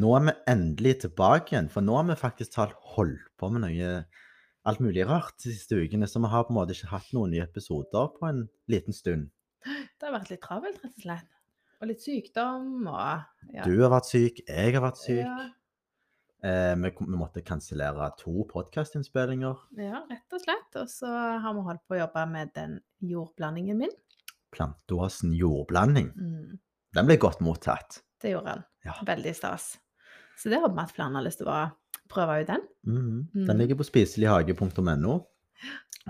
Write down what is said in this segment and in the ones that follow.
nå er vi endelig tilbake igjen, for nå har vi faktisk talt holdt på med noe alt mulig rart de siste ukene, så vi har på en måte ikke hatt noen nye episoder på en liten stund. Det har vært litt travelt, rett og slett. Og litt sykdom og ja. Du har vært syk, jeg har vært syk. Ja, Eh, vi, vi måtte kansellere to podkastinnspillinger. ja, rett og slett. Og så har vi holdt på å jobbe med den jordblandingen min. Planteåsen jordblanding. Mm, Den ble godt mottatt. det gjorde han. Ja. Veldig stas. Så det håper vi at flere har lyst til å prøve ut den. Mhm. Mm. Den ligger på spiselighage.no.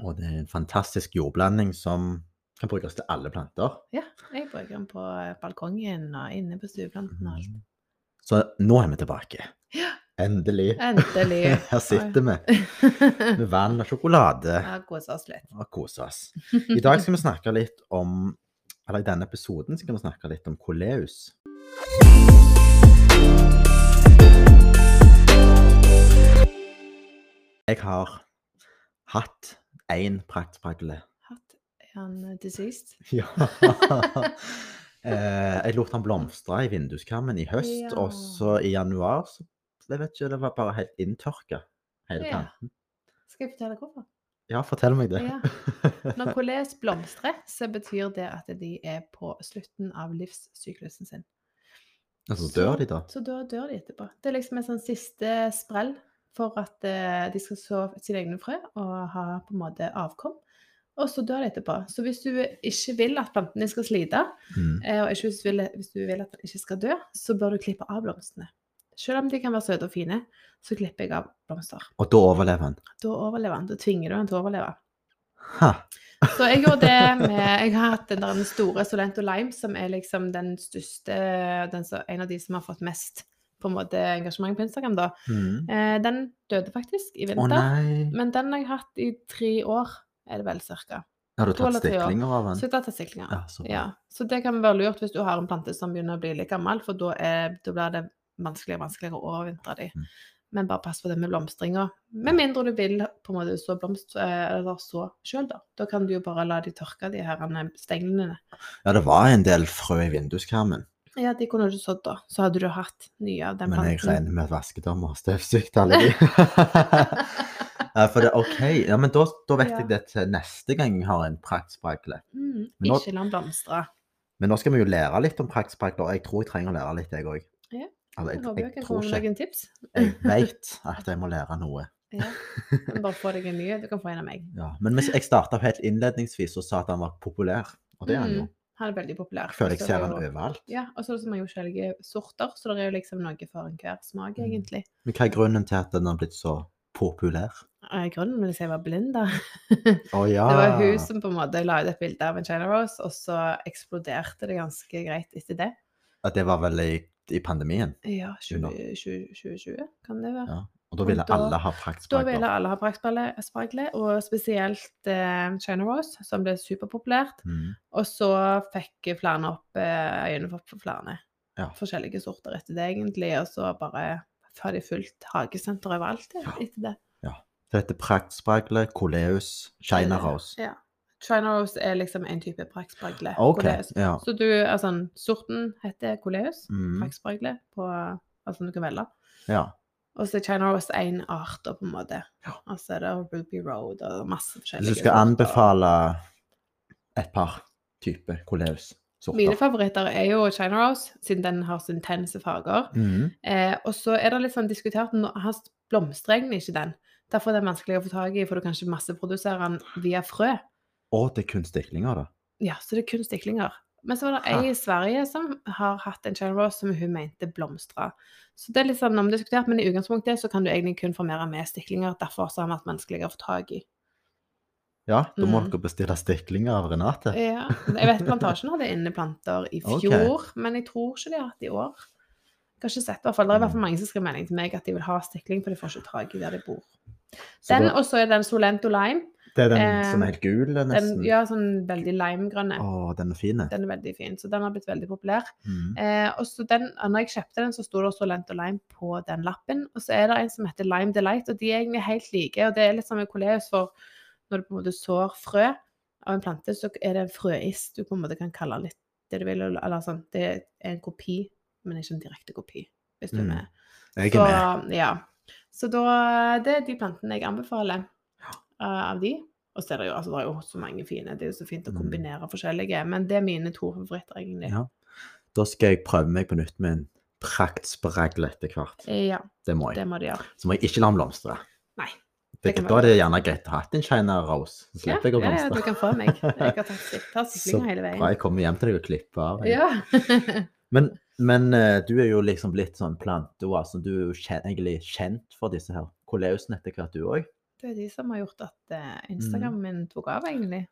Og det er en fantastisk jordblanding som kan brukes til alle planter. Ja, jeg bruker den på balkongen og inne på stueplanten og alt. Mhm. Så nå er vi tilbake. Ja. Endelig. Endelig. Her sitter vi med vann og sjokolade Ja, koser oss litt. og koser oss. I dag skal vi snakke litt om Eller i denne episoden skal vi snakke litt om koleus. Jeg har hatt én praktspragle. Hatt han eh, deceased? Ja. Eh, jeg lot han blomstre i vinduskarmen i høst, Ja. og så i januar så jeg vet ikke, Det var bare helt inntørka, hele Ja. planten. Skal jeg fortelle hvorfor? Ja, fortell meg det. Ja. Når koles blomstrer, så betyr det at de er på slutten av livssyklusen sin. altså, dør de da? Så dør, dør de etterpå. Det er liksom en sånn siste sprell for at eh, de skal så sine egne frø og ha på en måte avkom. Og så dør de etterpå. Så hvis du ikke vil at plantene skal slite, Mm. eh, og hvis, du vil, hvis du vil at de ikke skal dø, så bør du klippe av blomstene. Selv om de kan være søte og fine, så klipper jeg av blomster. Og da overlever han. Da overlever han. Da tvinger du han til å overleve. Ha. Så jeg gjorde det med Jeg har hatt den store Solento Lime, som er liksom den største den som, En av de som har fått mest på en måte engasjement på Instagram, da. Mm. Eh, den døde faktisk i vinter. Oh, men den har jeg hatt i tre år, er det vel cirka. Har du tatt stiklinger av den? Så jeg tar stiklinger. Ja, så. Ja. Så det kan være lurt hvis du har en plante som begynner å bli litt gammel, for da, er, da blir det vanskeligere og vanskeligere å overvintre de. Mm. Men bare pass på det med blomstringa. Med mindre du vil på en måte så blomst, eh, eller så sjøl, da. Da kan du jo bare la de tørke, de her stenglene. Ja, det var en del frø i vinduskarmen, Ja, de kunne du sådd, da. Så hadde du hatt nye av den men jeg planten. regner med at vaskedama har støvsugd alle de. For det, OK, ja, men da, da vet jeg det til neste gang jeg har en praktspragle. Mm, nå- ikke la den blomstre. Men nå skal vi jo lære litt om praktspragler, jeg tror jeg trenger å lære litt, jeg òg. Ja, Altså, Jeg jeg, jeg, jeg tror ikke tips. Jeg vet at jeg må lære noe. Ja. Bare få deg en ny. Du kan få en av meg. Ja. Men hvis jeg starta helt innledningsvis og sa at han var populær, og det er han jo. Mm, Han er veldig populær. Før føler jeg ser er han overalt. Ja, og så er det så mange forskjellige sorter, så det er jo liksom noe for enhver smak, Mm. egentlig. Men hva er grunnen til at den har blitt så populær? Grunnen vil jeg si var da. Å ja. Det var hun som på en måte la ut et bilde av en China Rose, og så eksploderte det ganske greit etter det. At det var vel i, i pandemien. Ja, 2020 20, 20- 2020 kan det være. Ja. Og da ville Og da- alle ha Da ville alle ha praktsparkler, og spesielt eh, China Rose, som ble superpopulært. Mm. Og så fikk flere opp eh, øynene for flere Ja. forskjellige sorter etter det, egentlig. Og så bare har de fulgt hagesenter overalt ja, Ja. etter det. Ja. Det heter praktsparkler, coleus, china rose. Ja. China Rose er liksom en type praktspragle. Okay, Ja. Så du, altså, sorten heter Coleus, Mm. på, altså du kan velge. ja. Og så er China Rose én art, på en måte. Ja. Og så er det Ruby Road og masse forskjellige Hvis du skal sorter. anbefale et par typer coleus Mine favoritter er jo China Rose, siden den har så intense farger. mm. Eh, og så er det litt sånn diskutert Han blomstrer egentlig ikke den. Derfor er det vanskelig å få tak i, for du kan ikke masseprodusere den via frø. Og det er kun stiklinger, da. Ja, så det er kun stiklinger. Men så var det ei i Sverige som har hatt en China Rose som hun mente blomstra. Så det er litt sånn omdiskutert, men i utgangspunktet så kan du egentlig kun formere med stiklinger. Derfor har vi vært vanskeligere å få tak i. Ja, da må Mm. dere bestille stiklinger av Renate. Ja, jeg vet Plantasjen hadde inneplanter i fjor, fjor, men jeg tror ikke de har hatt i år. Jeg har ikke sett, i hvert fall. Det er i hvert fall Mm. mange som skriver melding til meg at de vil ha stikling, for de får ikke tak i der de bor. Den, og så er den Solento Lime. Det er den eh, som er helt gul, Den, ja, sånn veldig limegrønne. Å, den er fin. Den er veldig fin, så den har blitt veldig populær. Mm. Eh, og så den, når jeg kjøpte den, så sto det Solento Lime på den lappen. Og så er det en som heter Lime Delight, og de er egentlig helt like. Og det er litt som med koleus, for når du på en måte sår frø av en plante, så er det en frøis du på en måte kan kalle litt det du vil. Eller sånn, det er en kopi, men ikke en direkte kopi. hvis du er Mm. med. Jeg Så, er med. ja. Så da, det er de plantene jeg anbefaler av de. Og så er det jo, altså, det er jo så mange fine. Det er jo så fint å Mm. kombinere forskjellige. Men det er mine to favoritter, egentlig. Ja. Da skal jeg prøve meg på nytt med en praktspragle etter hvert. Ja, Det må det jeg. må de gjøre. Så må jeg ikke la den blomstre. Nei. Det, det da er det gjerne greit å ha en China Rose. Så Ja, slipper jeg å ja, ja, blomstre. du kan få meg. Jeg har tatt sik- tatt Så siklinga hele bra jeg kommer hjem til deg og klipper av. Ja. Men, men eh, du er jo liksom blitt sånn plante, altså. du er jo egentlig kjent for disse her koleusene etter hvert, du òg. Det er de som har gjort at eh, Mm. Instagram min tok av, egentlig.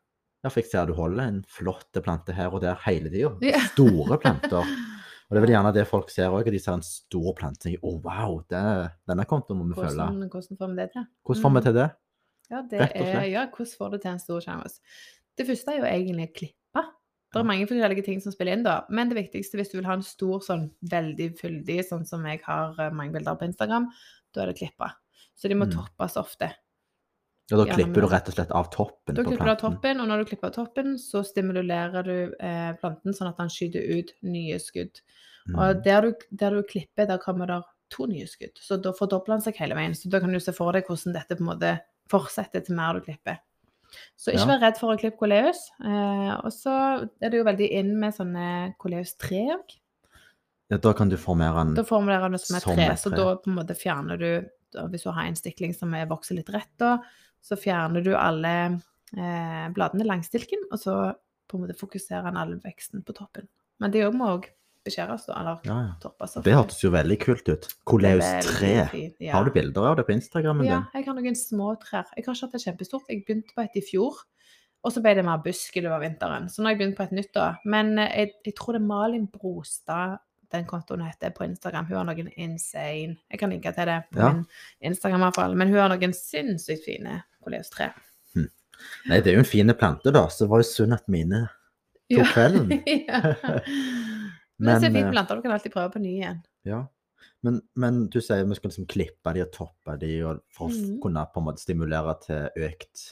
Ja, for jeg ser du holder en flott plante her og der hele tida. Ja. Store planter. Og det er vel gjerne det folk ser òg, at de ser en stor plante og tenker å wow, det, denne kontoen må vi følge. Hvordan, får vi det til? Hvordan får vi Mm. til det? Ja, det Rett og er, ja, hvordan får du til en stor sjanse? Det første er jo egentlig å klippe. Det er mange forskjellige ting som spiller inn, da. Men det viktigste hvis du vil ha en stor, sånn veldig fyldig, sånn som jeg har eh, mange bilder på Instagram, da er det klippa. Så de må Mm. toppes ofte. Ja, da klipper du rett og slett av toppen Da på klipper du av toppen, og når du klipper av toppen, så stimulerer du eh, planten sånn at den skyter ut nye skudd. Og Mm. der du, der du klipper, der kommer det to nye skudd. Så da fordobler den seg hele veien. Så da kan du se for deg hvordan dette på en måte fortsetter til mer du klipper. Så ikke Ja. vær redd for å klippe koleus. Eh, og så er det jo veldig inn med sånne koleus-tre òg. Ja, da kan du formere den det som et Som tre. Så da på en måte fjerner du Hvis du har en stikling som er vokser litt rett, da, så fjerner du alle eh, bladene langs stilken, og så på en måte fokuserer han all veksten på toppen. Men det må òg beskjæres, da, eller ja, ja. toppes. Det hørtes jo veldig kult ut. Koleus 3. ja. Har du bilder av det på Instagrammen Ja, din? jeg har noen små trær. Jeg har ikke hatt det kjempestort. Jeg begynte på et i fjor, og så ble det mer busk i løpet av vinteren. Så nå har jeg begynt på et nytt, da. Men eh, jeg, jeg tror det er Malin Brostad den kontoen heter på Instagram. Hun har noen insane Jeg kan linke til det på Ja. min Instagram, i hvert fall. Men hun har noen sinnssykt fine koleus-tre. Nei, det er jo en fin plante, da. Så det var jo synd at mine tok kvelden. ja. Men, er Men, fine eh, planter. Du kan alltid prøve på ny igjen. Ja. Men, men du sier vi skal liksom klippe de og toppe de for å Mhm. kunne på en måte stimulere til økt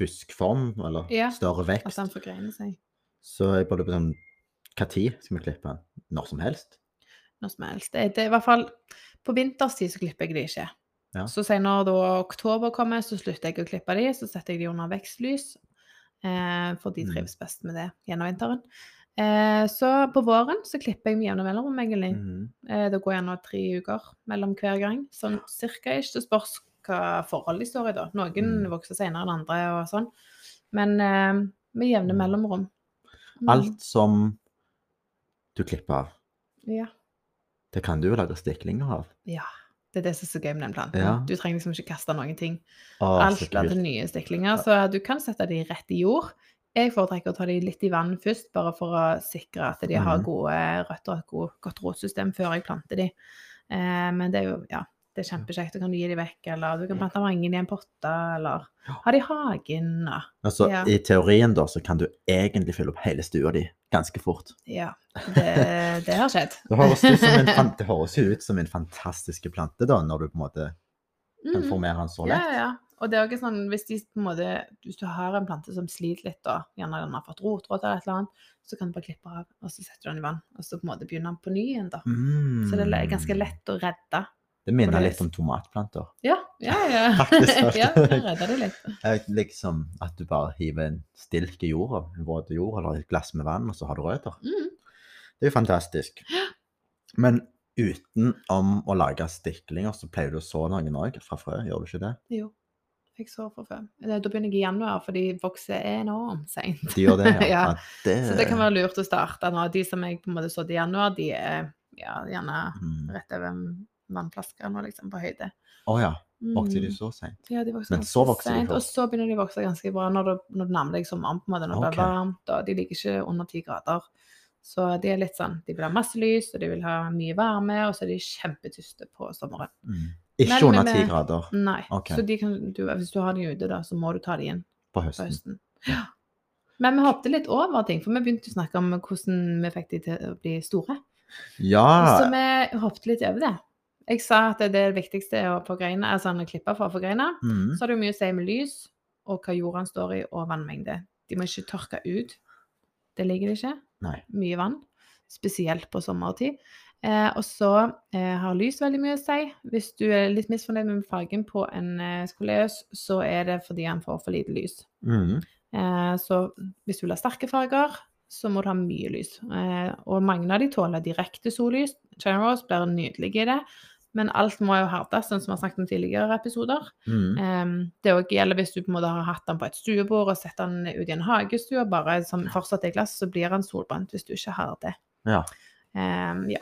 buskform, eller Ja, større At vekst. den forgreiner seg Så jeg bare på sånn tid skal vi klippe den? Når som helst? når som helst. Det, det i hvert fall På vinterstid så klipper jeg de ikke. Ja. Så senere da oktober kommer, så slutter jeg å klippe de, så setter jeg de under vekstlys. Eh, for de Mm. trives best med det gjennom vinteren. Eh, så på våren så klipper jeg med jevne mellomrom, egentlig. Mm. Eh, det går gjerne tre uker mellom hver gang. Sånn cirka ikke. Det spørs hva forhold de står i, da. Noen Mm. vokser senere enn andre og sånn. Men eh, med jevne Mm. mellomrom. Mm. Alt som du klipper av, Ja. det kan du jo lage stiklinger av. ja. Det er det som er så gøy med den planten. Ja. Du trenger liksom ikke kaste noen ting. Å, Alt blir til nye stiklinger, så du kan sette de rett i jord. Jeg foretrekker å ta de litt i vann først, bare for å sikre at de har Mhm. gode røtter og et godt rotsystem før jeg planter de. Eh, men det er jo, ja, det er kjempekjekt. Du kan gi dem vekk, eller du kan plante vangen i en potte, eller ha de i hagen. Da. Altså, Ja. I teorien da, så kan du egentlig fylle opp hele stua di ganske fort. Ja, det, det har skjedd. Det høres, en, det høres jo ut som en fantastisk plante, da, når du på en måte kan Mhm. formere den så lett. ja, ja. Og det er også sånn, hvis, de, måte, hvis du har en plante som sliter litt, da, gjerne den har fått rotråd eller et eller annet, så kan du bare klippe av, og så setter du den i vann, og så på en måte begynner den på ny igjen. da. Mm. Så det er ganske lett å redde. Det minner det- litt om tomatplanter. Ja, ja, ja. Faktisk, ja, da redder det litt. Liksom at du bare hiver en stilk i jorda, en våt jord, eller et glass med vann, og så har du røtter. Mm. Det er jo fantastisk. Men utenom å lage stiklinger, så pleier du å så noen òg fra frø, gjør du ikke det? Jo, jeg sår fra før. Det- Da begynner jeg i januar, for de vokser enormt seint. De gjør det, ja. Ja. Ja, det, Så det kan være lurt å starte nå. De som jeg på en måte sådde i januar, de er ja, gjerne Mm. rett over en vannflaske nå, liksom, på høyde. Å ja. Vokser de Mm. så seint? Ja, de vokser Men så vokser de sent. Og så begynner de å vokse ganske bra når du, når du nærmer deg sommeren, på en måte, når det Ok. blir varmt, og de ligger ikke under ti grader. Så de er litt sånn, de vil ha masse lys, og de vil ha mye varme, og så er de kjempetyste på sommeren. Mm. Ikke Men- under men- ti grader Nei, Ok. så de kan, du, hvis du har dem ute da, så må du ta dem inn på på høsten. høsten. Ja. Men vi hoppet litt over ting, for vi begynte å snakke om hvordan vi fikk de til å bli store. Ja, Så vi hoppet litt over det. Jeg sa at det, det viktigste er å få greiner, altså å klippe for å få greina. mm. Så har det jo mye å si med lys, og hva jorda står i, og vannmengde. De må ikke tørke ut. Det ligger det ikke. Nei. Mye vann. Spesielt på sommertid. Eh, og så eh, har lys veldig mye å si. Hvis du er litt misfornøyd med fargen på en eh, skoleus, så er det fordi han får for lite lys. Mm. Eh, så hvis du vil ha sterke farger, så må du ha mye lys. Eh, og mange av de tåler direkte sollys. Generals blir nydelig i det. Men alt må jo herdes, sånn som vi har snakket om tidligere episoder. Mm. Det gjelder hvis du på en måte har hatt den på et stuebord og sett den ut i en hagestue, og bare som fortsatt er glass, så blir han solbrent hvis du ikke har det. Ja. Um, ja.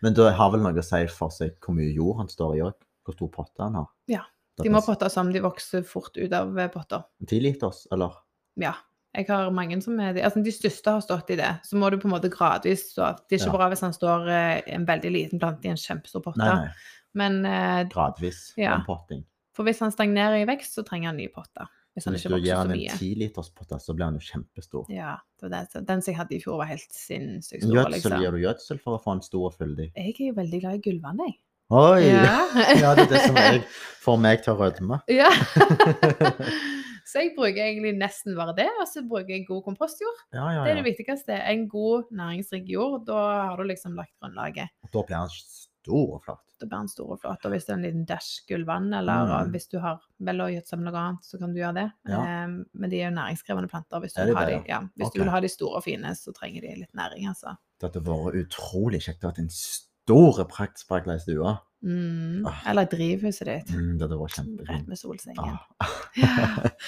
Men det har vel noe å si for seg hvor mye jord han står i òg? Hvor stor potte han har? Ja, De må potte som de vokser fort ut av eh, potter. Ti liters, eller? Ja. Jeg har mange som er de, altså de største har stått i det. Så må du på en måte gradvis stå. Det er ikke Ja. bra hvis han står eh, en veldig liten plante i en kjempestor potte. Nei, nei. Men eh, Gradvis Ja. ompotting. for hvis han stagnerer i vekst, så trenger han ny potte. Hvis Hvis du gir han en mye. 10 liters potte, så blir han jo kjempestor. Ja, det var den, den som jeg hadde i fjor, var helt sinnssykt stor. Gjødsel, Liksom. Gir du gjødsel for å få en stor og fyldig? Jeg er jo veldig glad i gullvann, jeg. Oi! Ja. Ja. det er det som jeg får meg til å rødme. ja. så jeg bruker egentlig nesten bare det, og så bruker jeg god kompostjord. Ja, ja, Det er det viktigste. En god næringsrik jord, da har du liksom lagt grunnlaget. Da blir den stor og flott. Da blir den stor og flott. Og hvis det er en liten dash gullvann, eller Mm. hvis du har vel å gjødsle med noe annet, så kan du gjøre det. Ja. Ehm, men de er jo næringskrevende planter. Hvis, du ha det, de, ja, hvis okay. du vil ha de store og fine, så trenger de litt næring, altså. Det hadde vært utrolig kjekt å ha en stor praktsprakla i stua. Mm. Ah. Eller drivhuset ditt. Mm, det hadde vært Rett med solsengen. Ah. Ja.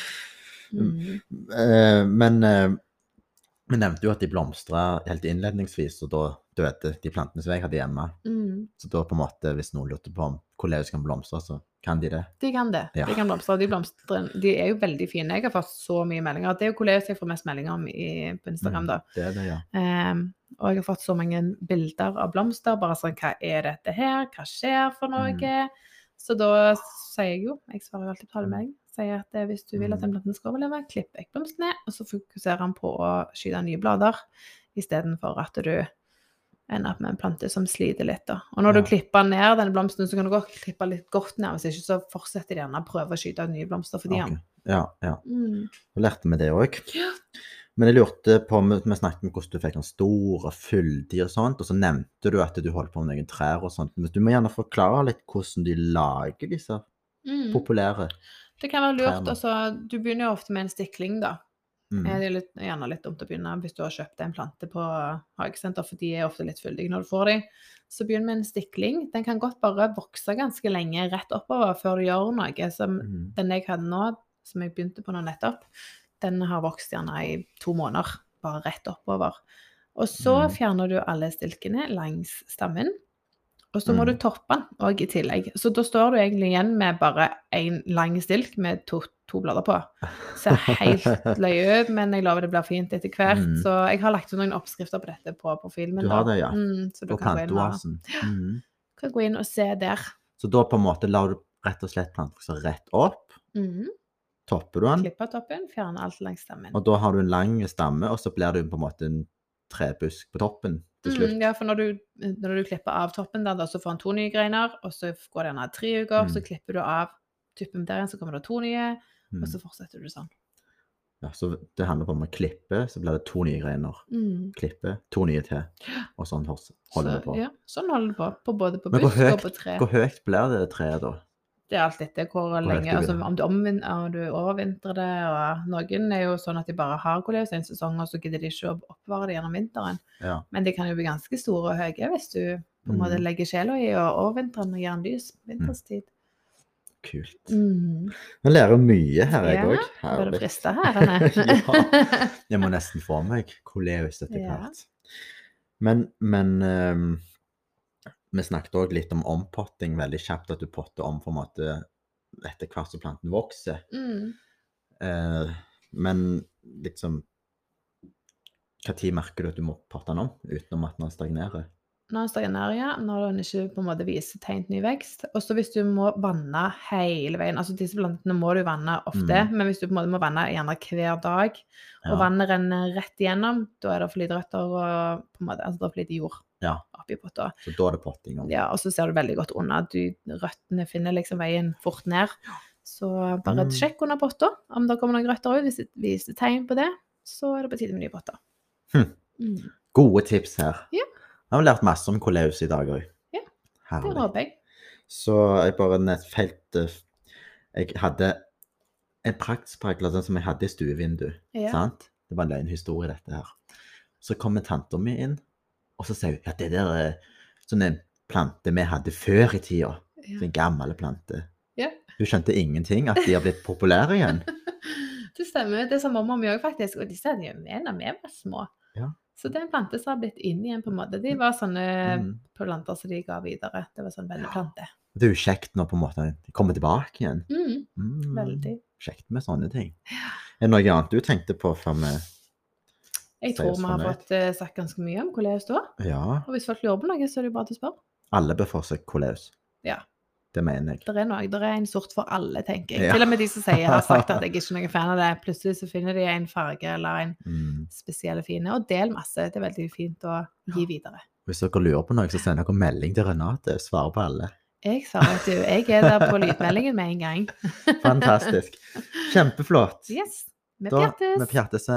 Mm. Eh, Men eh, vi nevnte jo at de blomstra helt innledningsvis, og da døde de plantene som jeg hadde hjemme. Mm. Så da på en måte, hvis noen lurte på om hvordan kan blomstre, så kan de det. De kan det. Ja. De kan blomstre. De blomstrer De er jo veldig fine. Jeg har fått så mye meldinger. Det er jo hvordan jeg får mest meldinger om i, på Instagram, Mm, da. Det er det, ja. Um, og jeg har fått så mange bilder av blomster. Bare sånn Hva er dette her? Hva skjer for noe? Mm. Så da sier jeg jo Jeg svarer jo alltid på talemelding. Sier at eh, hvis du vil at den en plante skal overleve, klipp eggblomstene, og så fokuserer han på å skyte nye blader istedenfor at du ender at med en plante som sliter litt. da. Og når Ja. du klipper ned denne blomsten, så kan du godt klippe litt godt ned. Hvis ikke så fortsetter de gjerne å prøve å skyte ut nye blomster for de okay. Ja, ja. Mm. Da lærte vi det òg. Ja. Men jeg lurte på, vi snakket om hvordan du fikk den stor og fyldig og sånt, og så nevnte du at du holdt på med noen trær og sånt. Men du må gjerne forklare litt hvordan de lager disse Mm. populære. Det kan være lurt. trærne. Altså, du begynner jo ofte med en stikling, da. Mm. Eh, Det er litt, gjerne litt dumt å begynne hvis du har kjøpt en plante på hagesenter, for de er ofte litt fyldige når du får dem. Så begynn med en stikling. Den kan godt bare vokse ganske lenge rett oppover før du gjør noe. Som Mm. den jeg hadde nå, som jeg begynte på nå nettopp, den har vokst gjerne i to måneder, bare rett oppover. Og så Mm. fjerner du alle stilkene langs stammen. Og så må Mm. du toppe den òg i tillegg. Så da står du egentlig igjen med bare én lang stilk med to, to blader på. Ser helt løye ut, men jeg lover det blir fint etter hvert. Mm. Så jeg har lagt ut noen oppskrifter på dette på profilen. Du har det, ja. Mm, så du på kan planteoasen. Mm. kan gå inn og se der. Så da på en måte lar du rett og slett plantevokse rett opp, Mm. topper du den, Klipper toppen, fjerner alt langs stammen. og da har du en lang stamme, og så blir det på en måte en trebusk på toppen til slutt. Mm, ja, for når du, når du klipper av toppen der, da, så får han to nye greiner, og så går det gjerne tre uker, så Mm. klipper du av tuppen der igjen, så kommer det to nye, Mm. og så fortsetter du sånn. Ja, så det handler om å klippe, så blir det to nye greiner. Mm. Klippe, to nye til, og sånn holder så, det på. Ja, sånn holder det på. på både på busk og på tre. Hvor høyt blir det treet da? Det er alt etter hvor lenge altså. Om du, om du overvintrer det, og noen er jo sånn at de bare har koleus en sesong, og så gidder de ikke å oppbevare det gjennom vinteren. Ja. Men de kan jo bli ganske store og høye hvis du på en måte Mm. legger sjela i og overvinteren og gir den lys vinterstid. Kult. Mm. Vi lærer mye her, jeg Ja, òg. Blir du friste her, Ja. Jeg må nesten få meg koleus etter Ja. Men, men ehm, vi snakket òg litt om ompotting veldig kjapt, at du potter om på en måte etter hvert som planten vokser. Mm. Eh, men liksom Når merker du at du må potte den om, utenom at den stagnerer? Når den stagnerer, ja, når den ikke på en måte viser tegn til ny vekst. Og så hvis du må vanne hele veien Altså disse plantene må du vanne ofte, Mm. men hvis du på en måte må vanne gjerne hver dag, og Ja. vannet renner rett igjennom, da er det for lite røtter og på en måte, altså det er for lite jord Ja. oppi potta. Så da er det potting om. Ja, og så ser du veldig godt unna. Du, røttene finner liksom veien fort ned. Så bare Mm. sjekk under potta om det kommer noen røtter ut. Hvis det viser tegn på det, så er det på tide med nye potter. Hm. Mm. Gode tips her. Ja. Jeg har lært masse om koleus i dag òg. Ja, Det Herlig. håper jeg. Så jeg bare nett feilt eh, Jeg hadde en praktsprakler sånn som jeg hadde i stuevinduet. Ja. Sant? Det var en løgnhistorie, dette her. Så kommer tanta mi inn, og så sier hun ja, det der er sånne planter vi hadde før i tida. Ja. Sånne gamle planter. Ja. Hun skjønte ingenting, at de har blitt populære igjen. Det stemmer. Det sa mamma mi òg, faktisk. Og disse hadde jo med da vi var små. Ja. Så det er en plante som har blitt inn igjen, på en måte. De var sånne Mm. planter som de ga videre. Det var sånn venneplante. Det er jo kjekt når på en måte de kommer tilbake igjen. Mm, Mm, veldig. Kjekt med sånne ting. Er det noe annet du tenkte på før vi Jeg tror vi har fått uh, sagt ganske mye om koleus da. Ja, Og hvis folk lurer på noe, så er det jo bare til å spørre. alle bør få seg koleus. Ja. Det mener jeg. Det er noe, det er en sort for alle, tenker jeg. Ja. Til og med de som sier har sagt at jeg ikke er noen fan av det. Plutselig så finner de en farge eller en Mm. spesiell fine. Og del masse. Det er veldig fint å gi videre. Hvis dere lurer på noe, så send dere melding til Renate. Svarer på alle. Jeg sa at du, jeg er der på lydmeldingen med en gang. Fantastisk. Kjempeflott. Yes. Vi pjattes. vi pjattes.